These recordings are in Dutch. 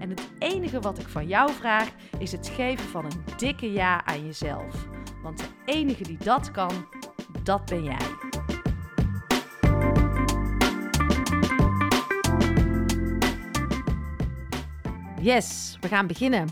En het enige wat ik van jou vraag is het geven van een dikke ja aan jezelf. Want de enige die dat kan, dat ben jij. Yes, we gaan beginnen.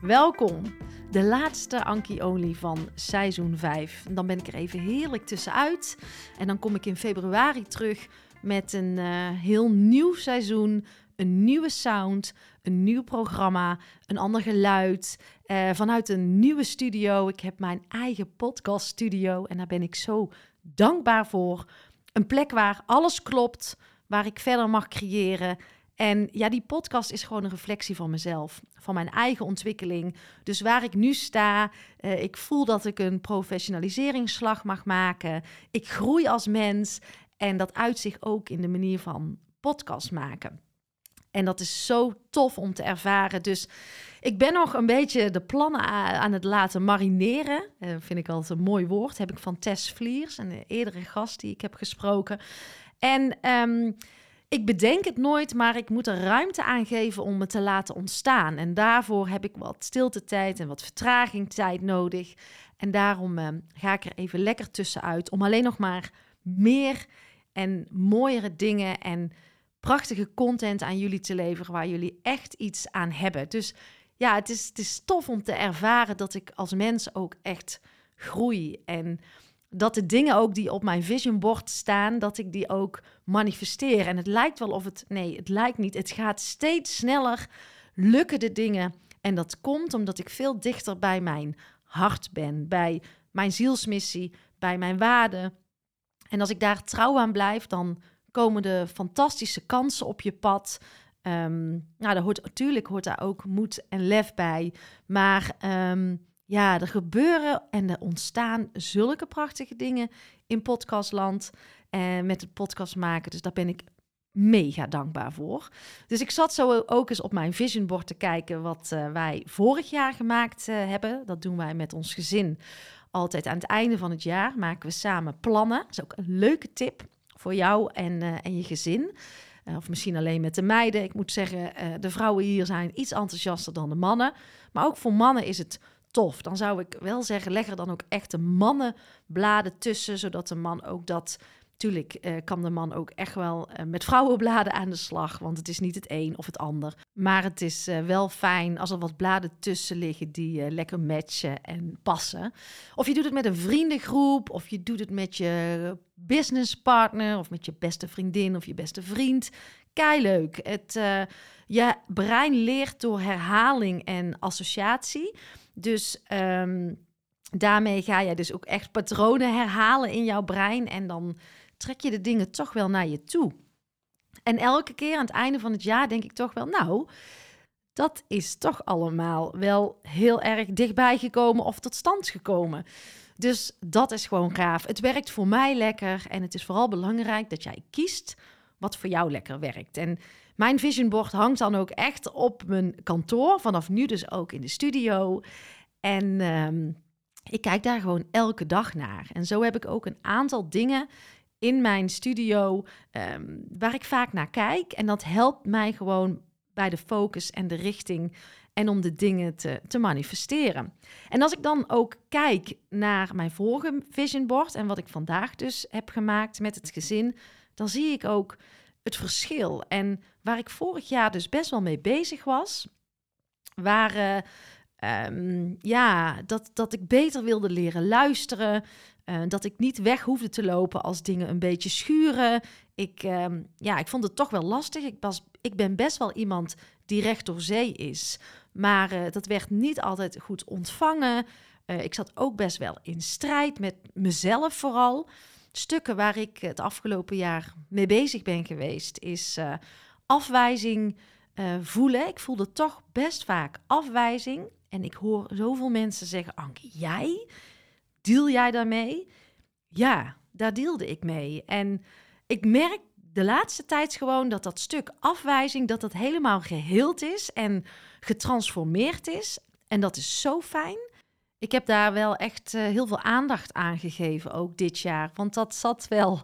Welkom. De laatste Anki Only van seizoen 5. Dan ben ik er even heerlijk tussenuit. En dan kom ik in februari terug met een uh, heel nieuw seizoen. Een nieuwe sound, een nieuw programma, een ander geluid. Uh, vanuit een nieuwe studio. Ik heb mijn eigen podcast studio en daar ben ik zo dankbaar voor. Een plek waar alles klopt, waar ik verder mag creëren. En ja, die podcast is gewoon een reflectie van mezelf, van mijn eigen ontwikkeling. Dus waar ik nu sta, uh, ik voel dat ik een professionaliseringsslag mag maken. Ik groei als mens en dat uit zich ook in de manier van podcast maken. En dat is zo tof om te ervaren. Dus ik ben nog een beetje de plannen aan het laten marineren. Uh, vind ik altijd een mooi woord. Heb ik van Tess Vliers, een eerdere gast die ik heb gesproken. En um, ik bedenk het nooit, maar ik moet er ruimte aan geven om het te laten ontstaan. En daarvoor heb ik wat stiltetijd en wat vertragingstijd nodig. En daarom uh, ga ik er even lekker tussenuit om alleen nog maar meer en mooiere dingen en prachtige content aan jullie te leveren waar jullie echt iets aan hebben. Dus ja, het is, het is tof om te ervaren dat ik als mens ook echt groei en dat de dingen ook die op mijn vision board staan, dat ik die ook manifesteer. En het lijkt wel of het, nee, het lijkt niet. Het gaat steeds sneller, lukken de dingen. En dat komt omdat ik veel dichter bij mijn hart ben, bij mijn zielsmissie, bij mijn waarden. En als ik daar trouw aan blijf, dan komen de fantastische kansen op je pad. Um, nou, daar hoort, natuurlijk hoort daar ook moed en lef bij. Maar um, ja, er gebeuren en er ontstaan zulke prachtige dingen in podcastland. En uh, met het podcast maken. Dus daar ben ik mega dankbaar voor. Dus ik zat zo ook eens op mijn vision board te kijken wat uh, wij vorig jaar gemaakt uh, hebben. Dat doen wij met ons gezin. Altijd aan het einde van het jaar maken we samen plannen. Dat is ook een leuke tip voor jou en, uh, en je gezin. Uh, of misschien alleen met de meiden. Ik moet zeggen, uh, de vrouwen hier zijn iets enthousiaster dan de mannen. Maar ook voor mannen is het tof. Dan zou ik wel zeggen, leg er dan ook echte mannenbladen tussen, zodat de man ook dat Tuurlijk uh, kan de man ook echt wel uh, met vrouwenbladen aan de slag, want het is niet het een of het ander. Maar het is uh, wel fijn als er wat bladen tussen liggen die lekker matchen en passen. Of je doet het met een vriendengroep, of je doet het met je businesspartner, of met je beste vriendin of je beste vriend. Kei leuk. Het, je brein leert door herhaling en associatie. Dus um, daarmee ga je dus ook echt patronen herhalen in jouw brein en dan trek je de dingen toch wel naar je toe. En elke keer aan het einde van het jaar denk ik toch wel, nou, dat is toch allemaal wel heel erg dichtbij gekomen of tot stand gekomen. Dus dat is gewoon gaaf. Het werkt voor mij lekker en het is vooral belangrijk dat jij kiest wat voor jou lekker werkt. En mijn vision board hangt dan ook echt op mijn kantoor, vanaf nu dus ook in de studio. En um, ik kijk daar gewoon elke dag naar. En zo heb ik ook een aantal dingen in mijn studio um, waar ik vaak naar kijk. En dat helpt mij gewoon bij de focus en de richting en om de dingen te, te manifesteren. En als ik dan ook kijk naar mijn vorige vision board en wat ik vandaag dus heb gemaakt met het gezin, dan zie ik ook het verschil. En waar ik vorig jaar dus best wel mee bezig was, waren Ehm, ja, dat, dat ik beter wilde leren luisteren. Uh, dat ik niet weg hoefde te lopen als dingen een beetje schuren. Ik, ehm, ja, ik vond het toch wel lastig. Ik, was, ik ben best wel iemand die recht door zee is. Maar uh, dat werd niet altijd goed ontvangen. Uh, ik zat ook best wel in strijd met mezelf vooral. Stukken waar ik het afgelopen jaar mee bezig ben geweest, is afwijzing voelen. Ik voelde toch best vaak afwijzing. En ik hoor zoveel mensen zeggen: Anke, jij? Deal jij daarmee? Ja, daar deelde ik mee. En ik merk de laatste tijd gewoon dat dat stuk afwijzing, dat dat helemaal geheeld is en getransformeerd is. En dat is zo fijn. Ik heb daar wel echt uh, heel veel aandacht aan gegeven, ook dit jaar. Want dat zat wel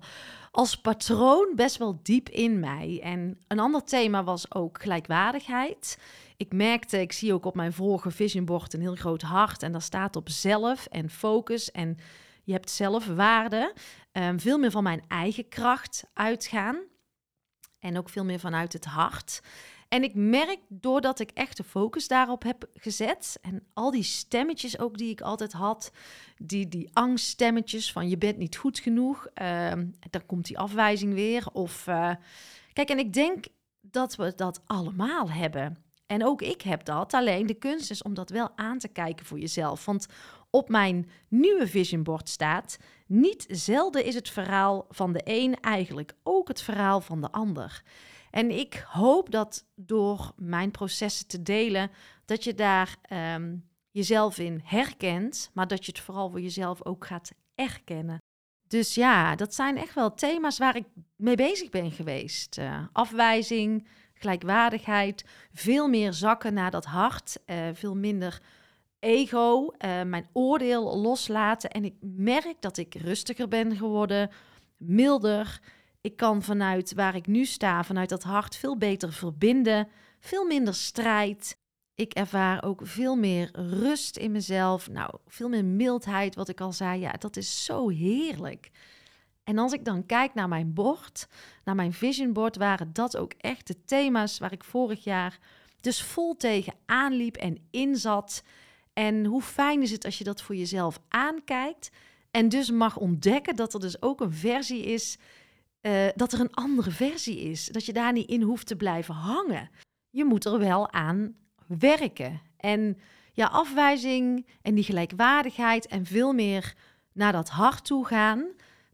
als patroon best wel diep in mij. En een ander thema was ook gelijkwaardigheid. Ik merkte, ik zie ook op mijn vorige visionbord een heel groot hart. En daar staat op zelf en focus. En je hebt zelfwaarde. Um, veel meer van mijn eigen kracht uitgaan. En ook veel meer vanuit het hart. En ik merk doordat ik echt de focus daarop heb gezet. En al die stemmetjes ook die ik altijd had. Die, die angststemmetjes van je bent niet goed genoeg. Uh, dan komt die afwijzing weer. Of uh, kijk, en ik denk dat we dat allemaal hebben. En ook ik heb dat. Alleen de kunst is om dat wel aan te kijken voor jezelf. Want op mijn nieuwe visionbord staat: niet zelden is het verhaal van de een eigenlijk ook het verhaal van de ander. En ik hoop dat door mijn processen te delen, dat je daar um, jezelf in herkent, maar dat je het vooral voor jezelf ook gaat erkennen. Dus ja, dat zijn echt wel thema's waar ik mee bezig ben geweest. Uh, afwijzing, gelijkwaardigheid, veel meer zakken naar dat hart, uh, veel minder ego, uh, mijn oordeel loslaten. En ik merk dat ik rustiger ben geworden, milder. Ik kan vanuit waar ik nu sta, vanuit dat hart, veel beter verbinden, veel minder strijd. Ik ervaar ook veel meer rust in mezelf. Nou, veel meer mildheid, wat ik al zei. Ja, dat is zo heerlijk. En als ik dan kijk naar mijn bord, naar mijn vision board, waren dat ook echt de thema's waar ik vorig jaar dus vol tegen aanliep en inzat. En hoe fijn is het als je dat voor jezelf aankijkt en dus mag ontdekken dat er dus ook een versie is, uh, dat er een andere versie is. Dat je daar niet in hoeft te blijven hangen. Je moet er wel aan werken. En ja, afwijzing en die gelijkwaardigheid en veel meer naar dat hart toe gaan,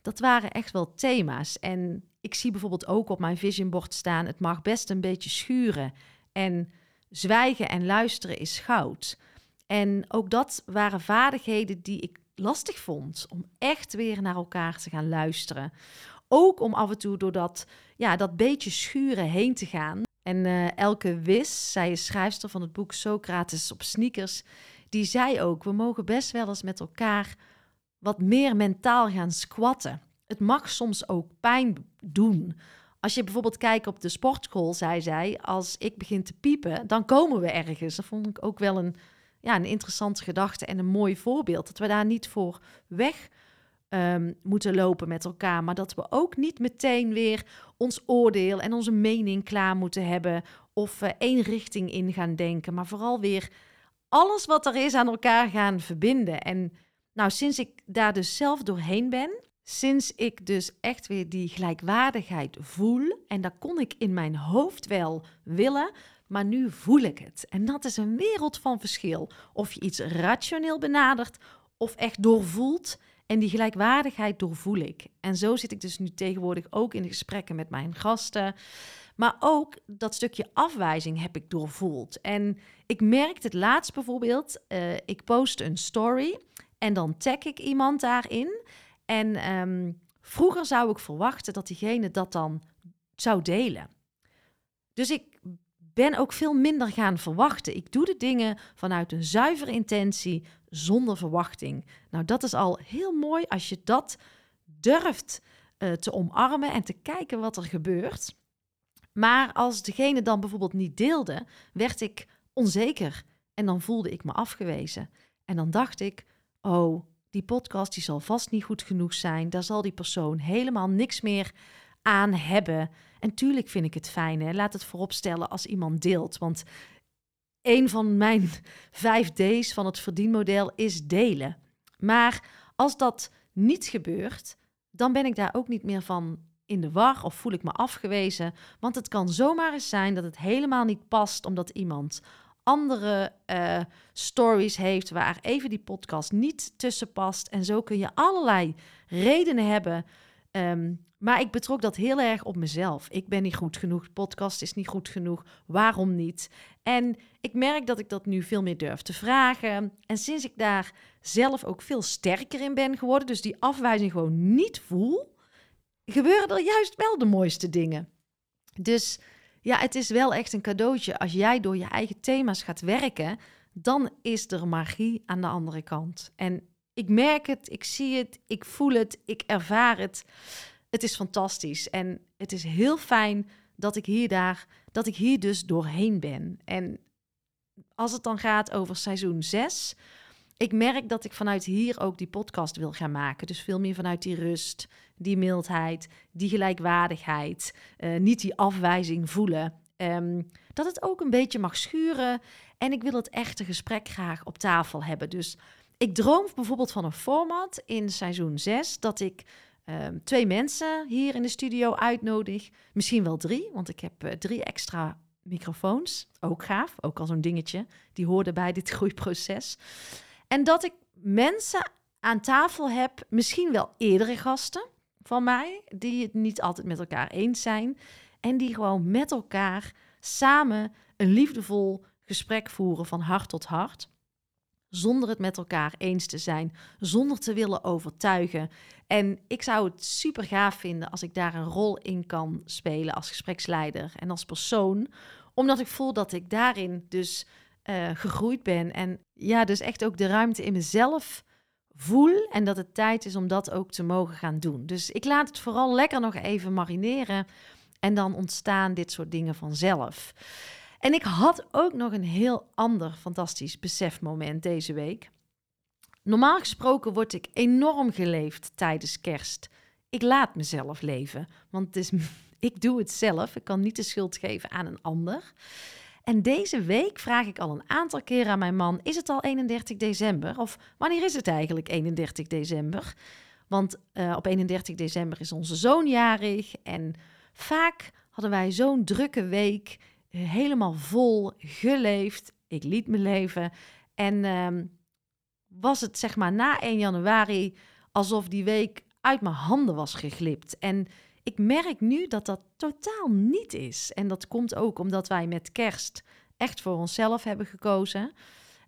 dat waren echt wel thema's. En ik zie bijvoorbeeld ook op mijn visionbord staan: het mag best een beetje schuren. En zwijgen en luisteren is goud. En ook dat waren vaardigheden die ik lastig vond. Om echt weer naar elkaar te gaan luisteren. Ook om af en toe door dat, ja, dat beetje schuren heen te gaan. En uh, Elke Wis, zij is schrijfster van het boek Socrates op sneakers, die zei ook: we mogen best wel eens met elkaar wat meer mentaal gaan squatten. Het mag soms ook pijn doen. Als je bijvoorbeeld kijkt op de sportschool, zei zij, als ik begin te piepen, dan komen we ergens. Dat vond ik ook wel een, ja, een interessante gedachte en een mooi voorbeeld. Dat we daar niet voor weg um, moeten lopen met elkaar, maar dat we ook niet meteen weer ons oordeel en onze mening klaar moeten hebben of uh, één richting in gaan denken, maar vooral weer alles wat er is aan elkaar gaan verbinden. En nou, sinds ik daar dus zelf doorheen ben, sinds ik dus echt weer die gelijkwaardigheid voel, en dat kon ik in mijn hoofd wel willen, maar nu voel ik het. En dat is een wereld van verschil. Of je iets rationeel benadert of echt doorvoelt. En die gelijkwaardigheid doorvoel ik. En zo zit ik dus nu tegenwoordig ook in gesprekken met mijn gasten. Maar ook dat stukje afwijzing heb ik doorvoeld. En ik merkte het laatst bijvoorbeeld. Uh, ik post een story en dan tag ik iemand daarin. En um, vroeger zou ik verwachten dat diegene dat dan zou delen. Dus ik ben ook veel minder gaan verwachten. Ik doe de dingen vanuit een zuivere intentie, zonder verwachting. Nou, dat is al heel mooi als je dat durft uh, te omarmen en te kijken wat er gebeurt. Maar als degene dan bijvoorbeeld niet deelde, werd ik onzeker en dan voelde ik me afgewezen. En dan dacht ik, oh, die podcast die zal vast niet goed genoeg zijn. Daar zal die persoon helemaal niks meer aan hebben. En tuurlijk vind ik het fijn, hè? laat het vooropstellen als iemand deelt. Want een van mijn vijf D's van het verdienmodel is delen. Maar als dat niet gebeurt, dan ben ik daar ook niet meer van in de war of voel ik me afgewezen. Want het kan zomaar eens zijn dat het helemaal niet past omdat iemand andere uh, stories heeft waar even die podcast niet tussen past. En zo kun je allerlei redenen hebben. Um, maar ik betrok dat heel erg op mezelf. Ik ben niet goed genoeg, de podcast is niet goed genoeg. Waarom niet? En ik merk dat ik dat nu veel meer durf te vragen. En sinds ik daar zelf ook veel sterker in ben geworden, dus die afwijzing gewoon niet voel, gebeuren er juist wel de mooiste dingen. Dus ja, het is wel echt een cadeautje. Als jij door je eigen thema's gaat werken, dan is er magie aan de andere kant. En ik merk het, ik zie het, ik voel het, ik ervaar het. Het is fantastisch en het is heel fijn dat ik hier daar, dat ik hier dus doorheen ben. En als het dan gaat over seizoen 6, ik merk dat ik vanuit hier ook die podcast wil gaan maken. Dus veel meer vanuit die rust, die mildheid, die gelijkwaardigheid, uh, niet die afwijzing voelen. Um, dat het ook een beetje mag schuren. En ik wil het echte gesprek graag op tafel hebben. Dus ik droom bijvoorbeeld van een format in seizoen 6 dat ik um, twee mensen hier in de studio uitnodig. Misschien wel drie, want ik heb uh, drie extra microfoons. Ook gaaf, ook al zo'n dingetje. Die hoorde bij dit groeiproces. En dat ik mensen aan tafel heb, misschien wel eerdere gasten van mij, die het niet altijd met elkaar eens zijn. En die gewoon met elkaar samen een liefdevol gesprek voeren van hart tot hart. Zonder het met elkaar eens te zijn, zonder te willen overtuigen. En ik zou het super gaaf vinden als ik daar een rol in kan spelen als gespreksleider en als persoon. Omdat ik voel dat ik daarin dus uh, gegroeid ben. En ja, dus echt ook de ruimte in mezelf voel. En dat het tijd is om dat ook te mogen gaan doen. Dus ik laat het vooral lekker nog even marineren. En dan ontstaan dit soort dingen vanzelf. En ik had ook nog een heel ander fantastisch besefmoment deze week. Normaal gesproken word ik enorm geleefd tijdens kerst. Ik laat mezelf leven, want het is, ik doe het zelf. Ik kan niet de schuld geven aan een ander. En deze week vraag ik al een aantal keer aan mijn man: is het al 31 december? Of wanneer is het eigenlijk 31 december? Want uh, op 31 december is onze zoon jarig. En vaak hadden wij zo'n drukke week, helemaal vol geleefd. Ik liet me leven. En uh, was het zeg maar na 1 januari alsof die week uit mijn handen was geglipt. En ik merk nu dat dat totaal niet is. En dat komt ook omdat wij met kerst echt voor onszelf hebben gekozen.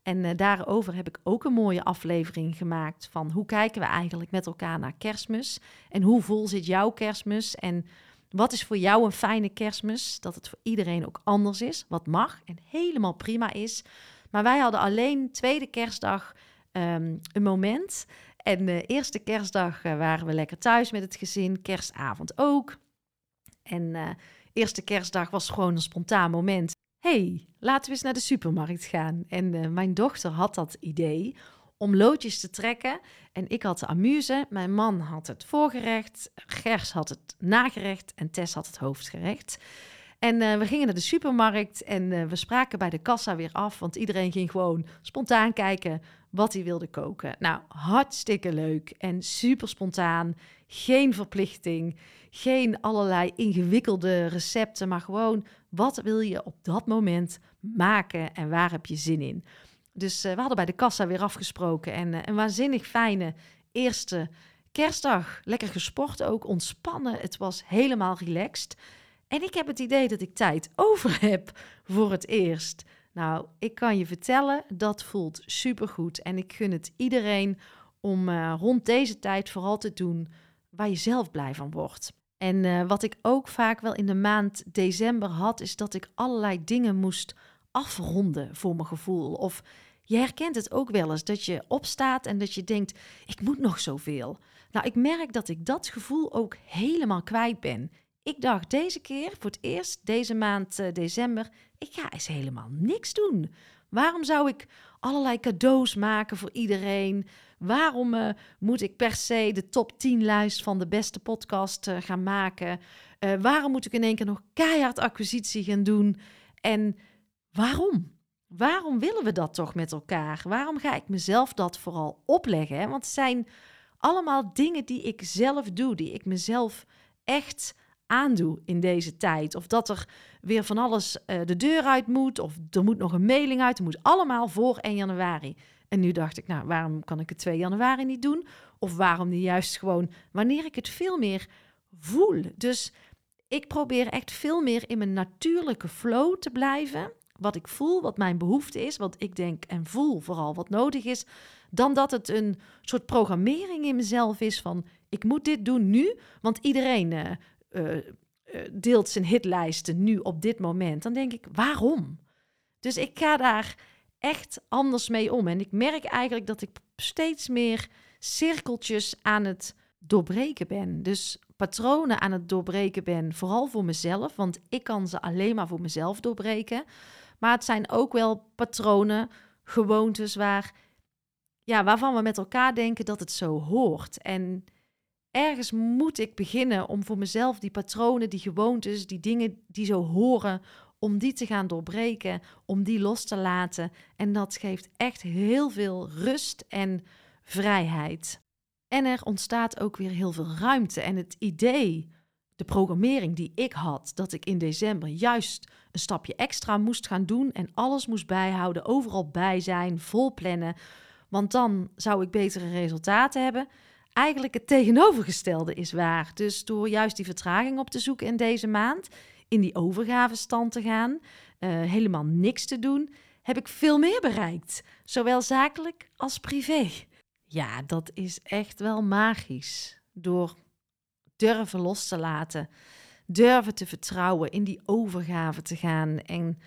En uh, daarover heb ik ook een mooie aflevering gemaakt van hoe kijken we eigenlijk met elkaar naar kerstmis en hoe vol zit jouw kerstmis en wat is voor jou een fijne kerstmis? Dat het voor iedereen ook anders is, wat mag en helemaal prima is. Maar wij hadden alleen tweede kerstdag um, een moment en de eerste kerstdag uh, waren we lekker thuis met het gezin, kerstavond ook. En uh, eerste kerstdag was gewoon een spontaan moment. hey, laten we eens naar de supermarkt gaan. En mijn dochter had dat idee om loodjes te trekken. En ik had de amuse, mijn man had het voorgerecht, Gers had het nagerecht en Tess had het hoofdgerecht. En uh, we gingen naar de supermarkt en uh, we spraken bij de kassa weer af, want iedereen ging gewoon spontaan kijken wat hij wilde koken. Nou, hartstikke leuk en super spontaan. Geen verplichting, geen allerlei ingewikkelde recepten, maar gewoon wat wil je op dat moment maken en waar heb je zin in. Dus uh, we hadden bij de kassa weer afgesproken en uh, een waanzinnig fijne eerste kerstdag. Lekker gesport ook, ontspannen. Het was helemaal relaxed. En ik heb het idee dat ik tijd over heb voor het eerst. Nou, ik kan je vertellen, dat voelt supergoed. En ik gun het iedereen om uh, rond deze tijd vooral te doen waar je zelf blij van wordt. En wat ik ook vaak wel in de maand december had, is dat ik allerlei dingen moest afronden voor mijn gevoel. Of je herkent het ook wel eens dat je opstaat en dat je denkt: ik moet nog zoveel. Nou, ik merk dat ik dat gevoel ook helemaal kwijt ben. Ik dacht deze keer, voor het eerst deze maand uh, december, ik ga eens helemaal niks doen. Waarom zou ik allerlei cadeaus maken voor iedereen? Waarom uh, moet ik per se de top 10 lijst van de beste podcast uh, gaan maken? waarom moet ik in één keer nog keihard acquisitie gaan doen? En waarom? Waarom willen we dat toch met elkaar? Waarom ga ik mezelf dat vooral opleggen? Want het zijn allemaal dingen die ik zelf doe, die ik mezelf echt aandoe in deze tijd. Of dat er weer van alles uh, de deur uit moet, of er moet nog een mailing uit. Het moet allemaal voor 1 januari. En nu dacht ik, nou, waarom kan ik het 2 januari niet doen? Of waarom niet juist gewoon wanneer ik het veel meer voel? Dus ik probeer echt veel meer in mijn natuurlijke flow te blijven. Wat ik voel, wat mijn behoefte is, wat ik denk en voel vooral wat nodig is. Dan dat het een soort programmering in mezelf is van ik moet dit doen nu, want iedereen uh, uh, deelt zijn hitlijsten nu op dit moment. Dan denk ik, waarom? Dus ik ga daar echt anders mee om. En ik merk eigenlijk dat ik steeds meer cirkeltjes aan het doorbreken ben. Dus patronen aan het doorbreken ben, vooral voor mezelf, want ik kan ze alleen maar voor mezelf doorbreken. Maar het zijn ook wel patronen, gewoontes waar, ja, waarvan we met elkaar denken dat het zo hoort. En ergens moet ik beginnen om voor mezelf die patronen, die gewoontes, die dingen die zo horen, om die te gaan doorbreken, om die los te laten. En dat geeft echt heel veel rust en vrijheid. En er ontstaat ook weer heel veel ruimte. En het idee, de programmering die ik had, dat ik in december juist een stapje extra moest gaan doen en alles moest bijhouden, overal bij zijn, vol plannen, want dan zou ik betere resultaten hebben. Eigenlijk het tegenovergestelde is waar. Dus door juist die vertraging op te zoeken in deze maand, in die overgavestand te gaan, uh, helemaal niks te doen, heb ik veel meer bereikt. Zowel zakelijk als privé. Ja, dat is echt wel magisch. Door durven los te laten, durven te vertrouwen, in die overgave te gaan. En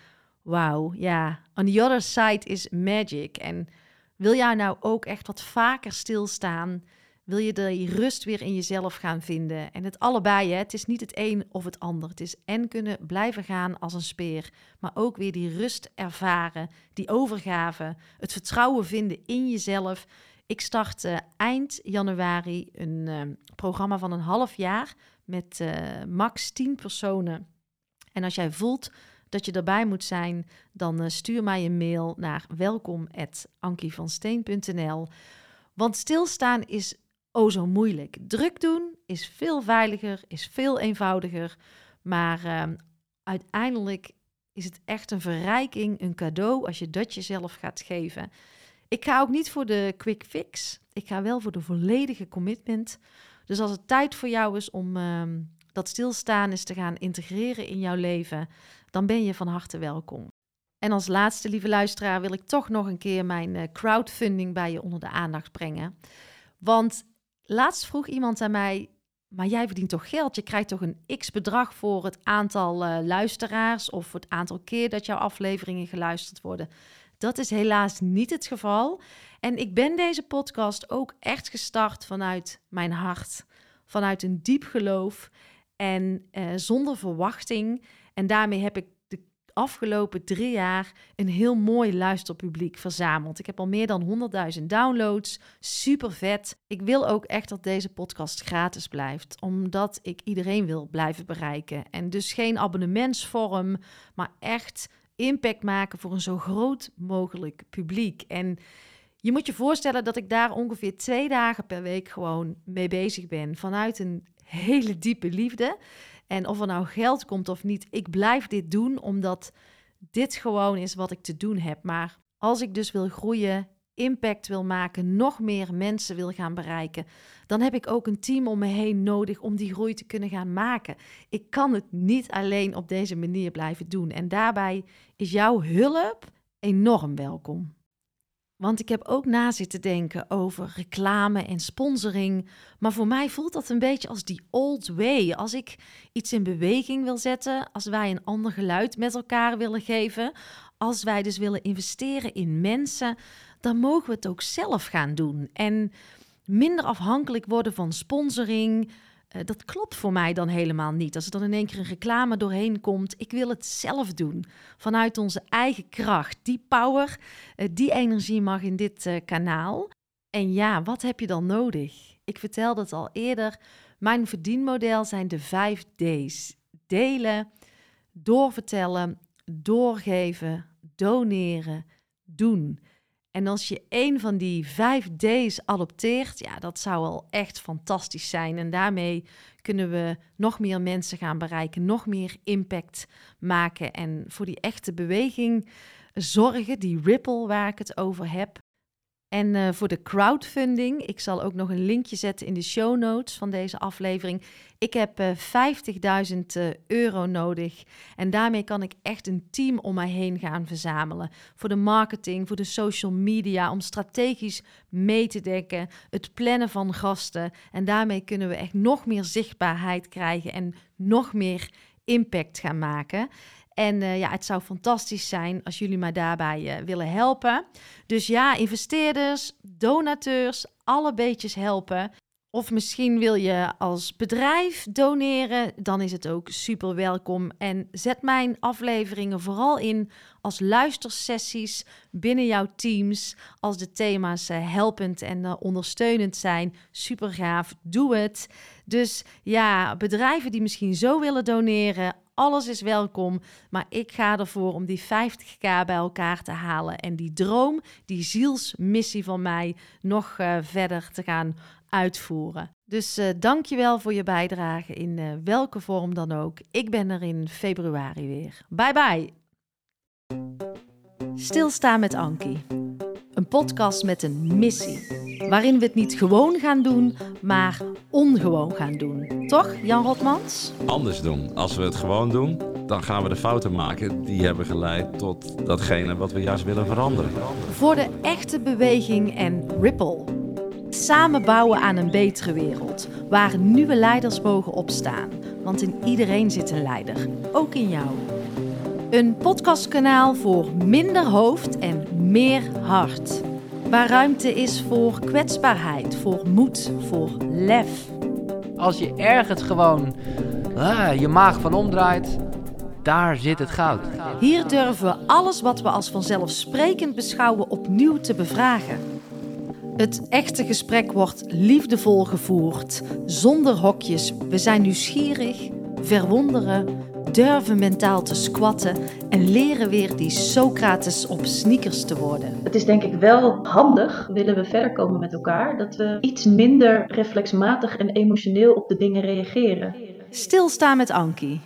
wauw, ja, on the other side is magic. En wil jij nou ook echt wat vaker stilstaan? Wil je die rust weer in jezelf gaan vinden? En het allebei, hè? het is niet het een of het ander. Het is en kunnen blijven gaan als een speer, maar ook weer die rust ervaren, die overgave, het vertrouwen vinden in jezelf. Ik start eind januari een uh, programma van een half jaar met uh, max 10 personen. En als jij voelt dat je erbij moet zijn, dan stuur mij een mail naar welkom@ankievansteen.nl. Want stilstaan is oh zo moeilijk. Druk doen is veel veiliger, is veel eenvoudiger. Maar uh, uiteindelijk is het echt een verrijking, een cadeau als je dat jezelf gaat geven. Ik ga ook niet voor de quick fix. Ik ga wel voor de volledige commitment. Dus als het tijd voor jou is om uh, dat stilstaan eens te gaan integreren in jouw leven, dan ben je van harte welkom. En als laatste, lieve luisteraar, wil ik toch nog een keer mijn uh, crowdfunding bij je onder de aandacht brengen. Want Laatst vroeg iemand aan mij, maar jij verdient toch geld? Je krijgt toch een x bedrag voor het aantal uh, luisteraars of het aantal keer dat jouw afleveringen geluisterd worden. Dat is helaas niet het geval. En ik ben deze podcast ook echt gestart vanuit mijn hart, vanuit een diep geloof en uh, zonder verwachting. En daarmee heb ik afgelopen drie jaar een heel mooi luisterpubliek verzameld. Ik heb al meer dan 100.000 downloads. Super vet. Ik wil ook echt dat deze podcast gratis blijft, omdat ik iedereen wil blijven bereiken. En dus geen abonnementsvorm, maar echt impact maken voor een zo groot mogelijk publiek. En je moet je voorstellen dat ik daar ongeveer twee dagen per week gewoon mee bezig ben. Vanuit een hele diepe liefde. En of er nou geld komt of niet, ik blijf dit doen omdat dit gewoon is wat ik te doen heb. Maar als ik dus wil groeien, impact wil maken, nog meer mensen wil gaan bereiken, dan heb ik ook een team om me heen nodig om die groei te kunnen gaan maken. Ik kan het niet alleen op deze manier blijven doen. En daarbij is jouw hulp enorm welkom. Want ik heb ook na zitten denken over reclame en sponsoring. Maar voor mij voelt dat een beetje als die old way. Als ik iets in beweging wil zetten, als wij een ander geluid met elkaar willen geven, als wij dus willen investeren in mensen, dan mogen we het ook zelf gaan doen. En minder afhankelijk worden van sponsoring, uh, dat klopt voor mij dan helemaal niet. Als er dan in één keer een reclame doorheen komt, ik wil het zelf doen. Vanuit onze eigen kracht. Die power, uh, die energie mag in dit uh, kanaal. En ja, wat heb je dan nodig? Ik vertelde het al eerder. Mijn verdienmodel zijn de vijf D's. Delen, doorvertellen, doorgeven, doneren, doen. En als je een van die vijf D's adopteert, ja, dat zou al echt fantastisch zijn. En daarmee kunnen we nog meer mensen gaan bereiken, nog meer impact maken en voor die echte beweging zorgen, die ripple waar ik het over heb. En uh, voor de crowdfunding, ik zal ook nog een linkje zetten in de show notes van deze aflevering. Ik heb uh, 50.000 uh, euro nodig en daarmee kan ik echt een team om mij heen gaan verzamelen. Voor de marketing, voor de social media, om strategisch mee te denken, het plannen van gasten. En daarmee kunnen we echt nog meer zichtbaarheid krijgen en nog meer impact gaan maken. En uh, ja, het zou fantastisch zijn als jullie mij daarbij uh, willen helpen. Dus ja, investeerders, donateurs, alle beetjes helpen. Of misschien wil je als bedrijf doneren, dan is het ook super welkom. En zet mijn afleveringen vooral in als luistersessies binnen jouw teams. Als de thema's uh, helpend en ondersteunend zijn, super gaaf, doe het. Dus ja, bedrijven die misschien zo willen doneren, alles is welkom. Maar ik ga ervoor om die 50k bij elkaar te halen. En die droom, die zielsmissie van mij, nog uh, verder te gaan uitvoeren. Dus uh, dank je wel voor je bijdrage in welke vorm dan ook. Ik ben er in februari weer. Bye bye. Stilstaan met Ankie. Een podcast met een missie. Waarin we het niet gewoon gaan doen, maar ongewoon gaan doen. Toch, Jan Rotmans? Anders doen. Als we het gewoon doen, dan gaan we de fouten maken die hebben geleid tot datgene wat we juist willen veranderen. Voor de echte beweging en ripple. Samen bouwen aan een betere wereld, waar nieuwe leiders mogen opstaan. Want in iedereen zit een leider, ook in jou. Een podcastkanaal voor minder hoofd en meer hart. Waar ruimte is voor kwetsbaarheid, voor moed, voor lef. Als je ergens gewoon ah, je maag van omdraait, daar zit het goud. Hier durven we alles wat we als vanzelfsprekend beschouwen opnieuw te bevragen. Het echte gesprek wordt liefdevol gevoerd, zonder hokjes. We zijn nieuwsgierig, verwonderen, durven mentaal te squatten en leren weer die Socrates op sneakers te worden. Het is denk ik wel handig, willen we verder komen met elkaar, dat we iets minder reflexmatig en emotioneel op de dingen reageren. Stilstaan met Ankie.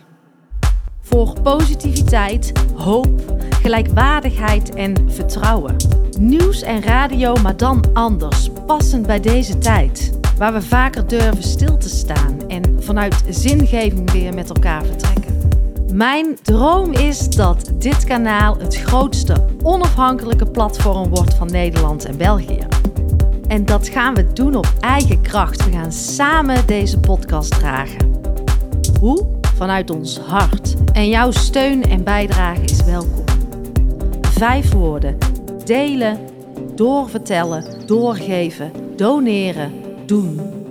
Voor positiviteit, hoop, gelijkwaardigheid en vertrouwen. Nieuws en radio, maar dan anders, passend bij deze tijd. Waar we vaker durven stil te staan en vanuit zingeving weer met elkaar vertrekken. Mijn droom is dat dit kanaal het grootste onafhankelijke platform wordt van Nederland en België. En dat gaan we doen op eigen kracht. We gaan samen deze podcast dragen. Hoe? Vanuit ons hart. En jouw steun en bijdrage is welkom. Vijf woorden: delen, doorvertellen, doorgeven, doneren, doen.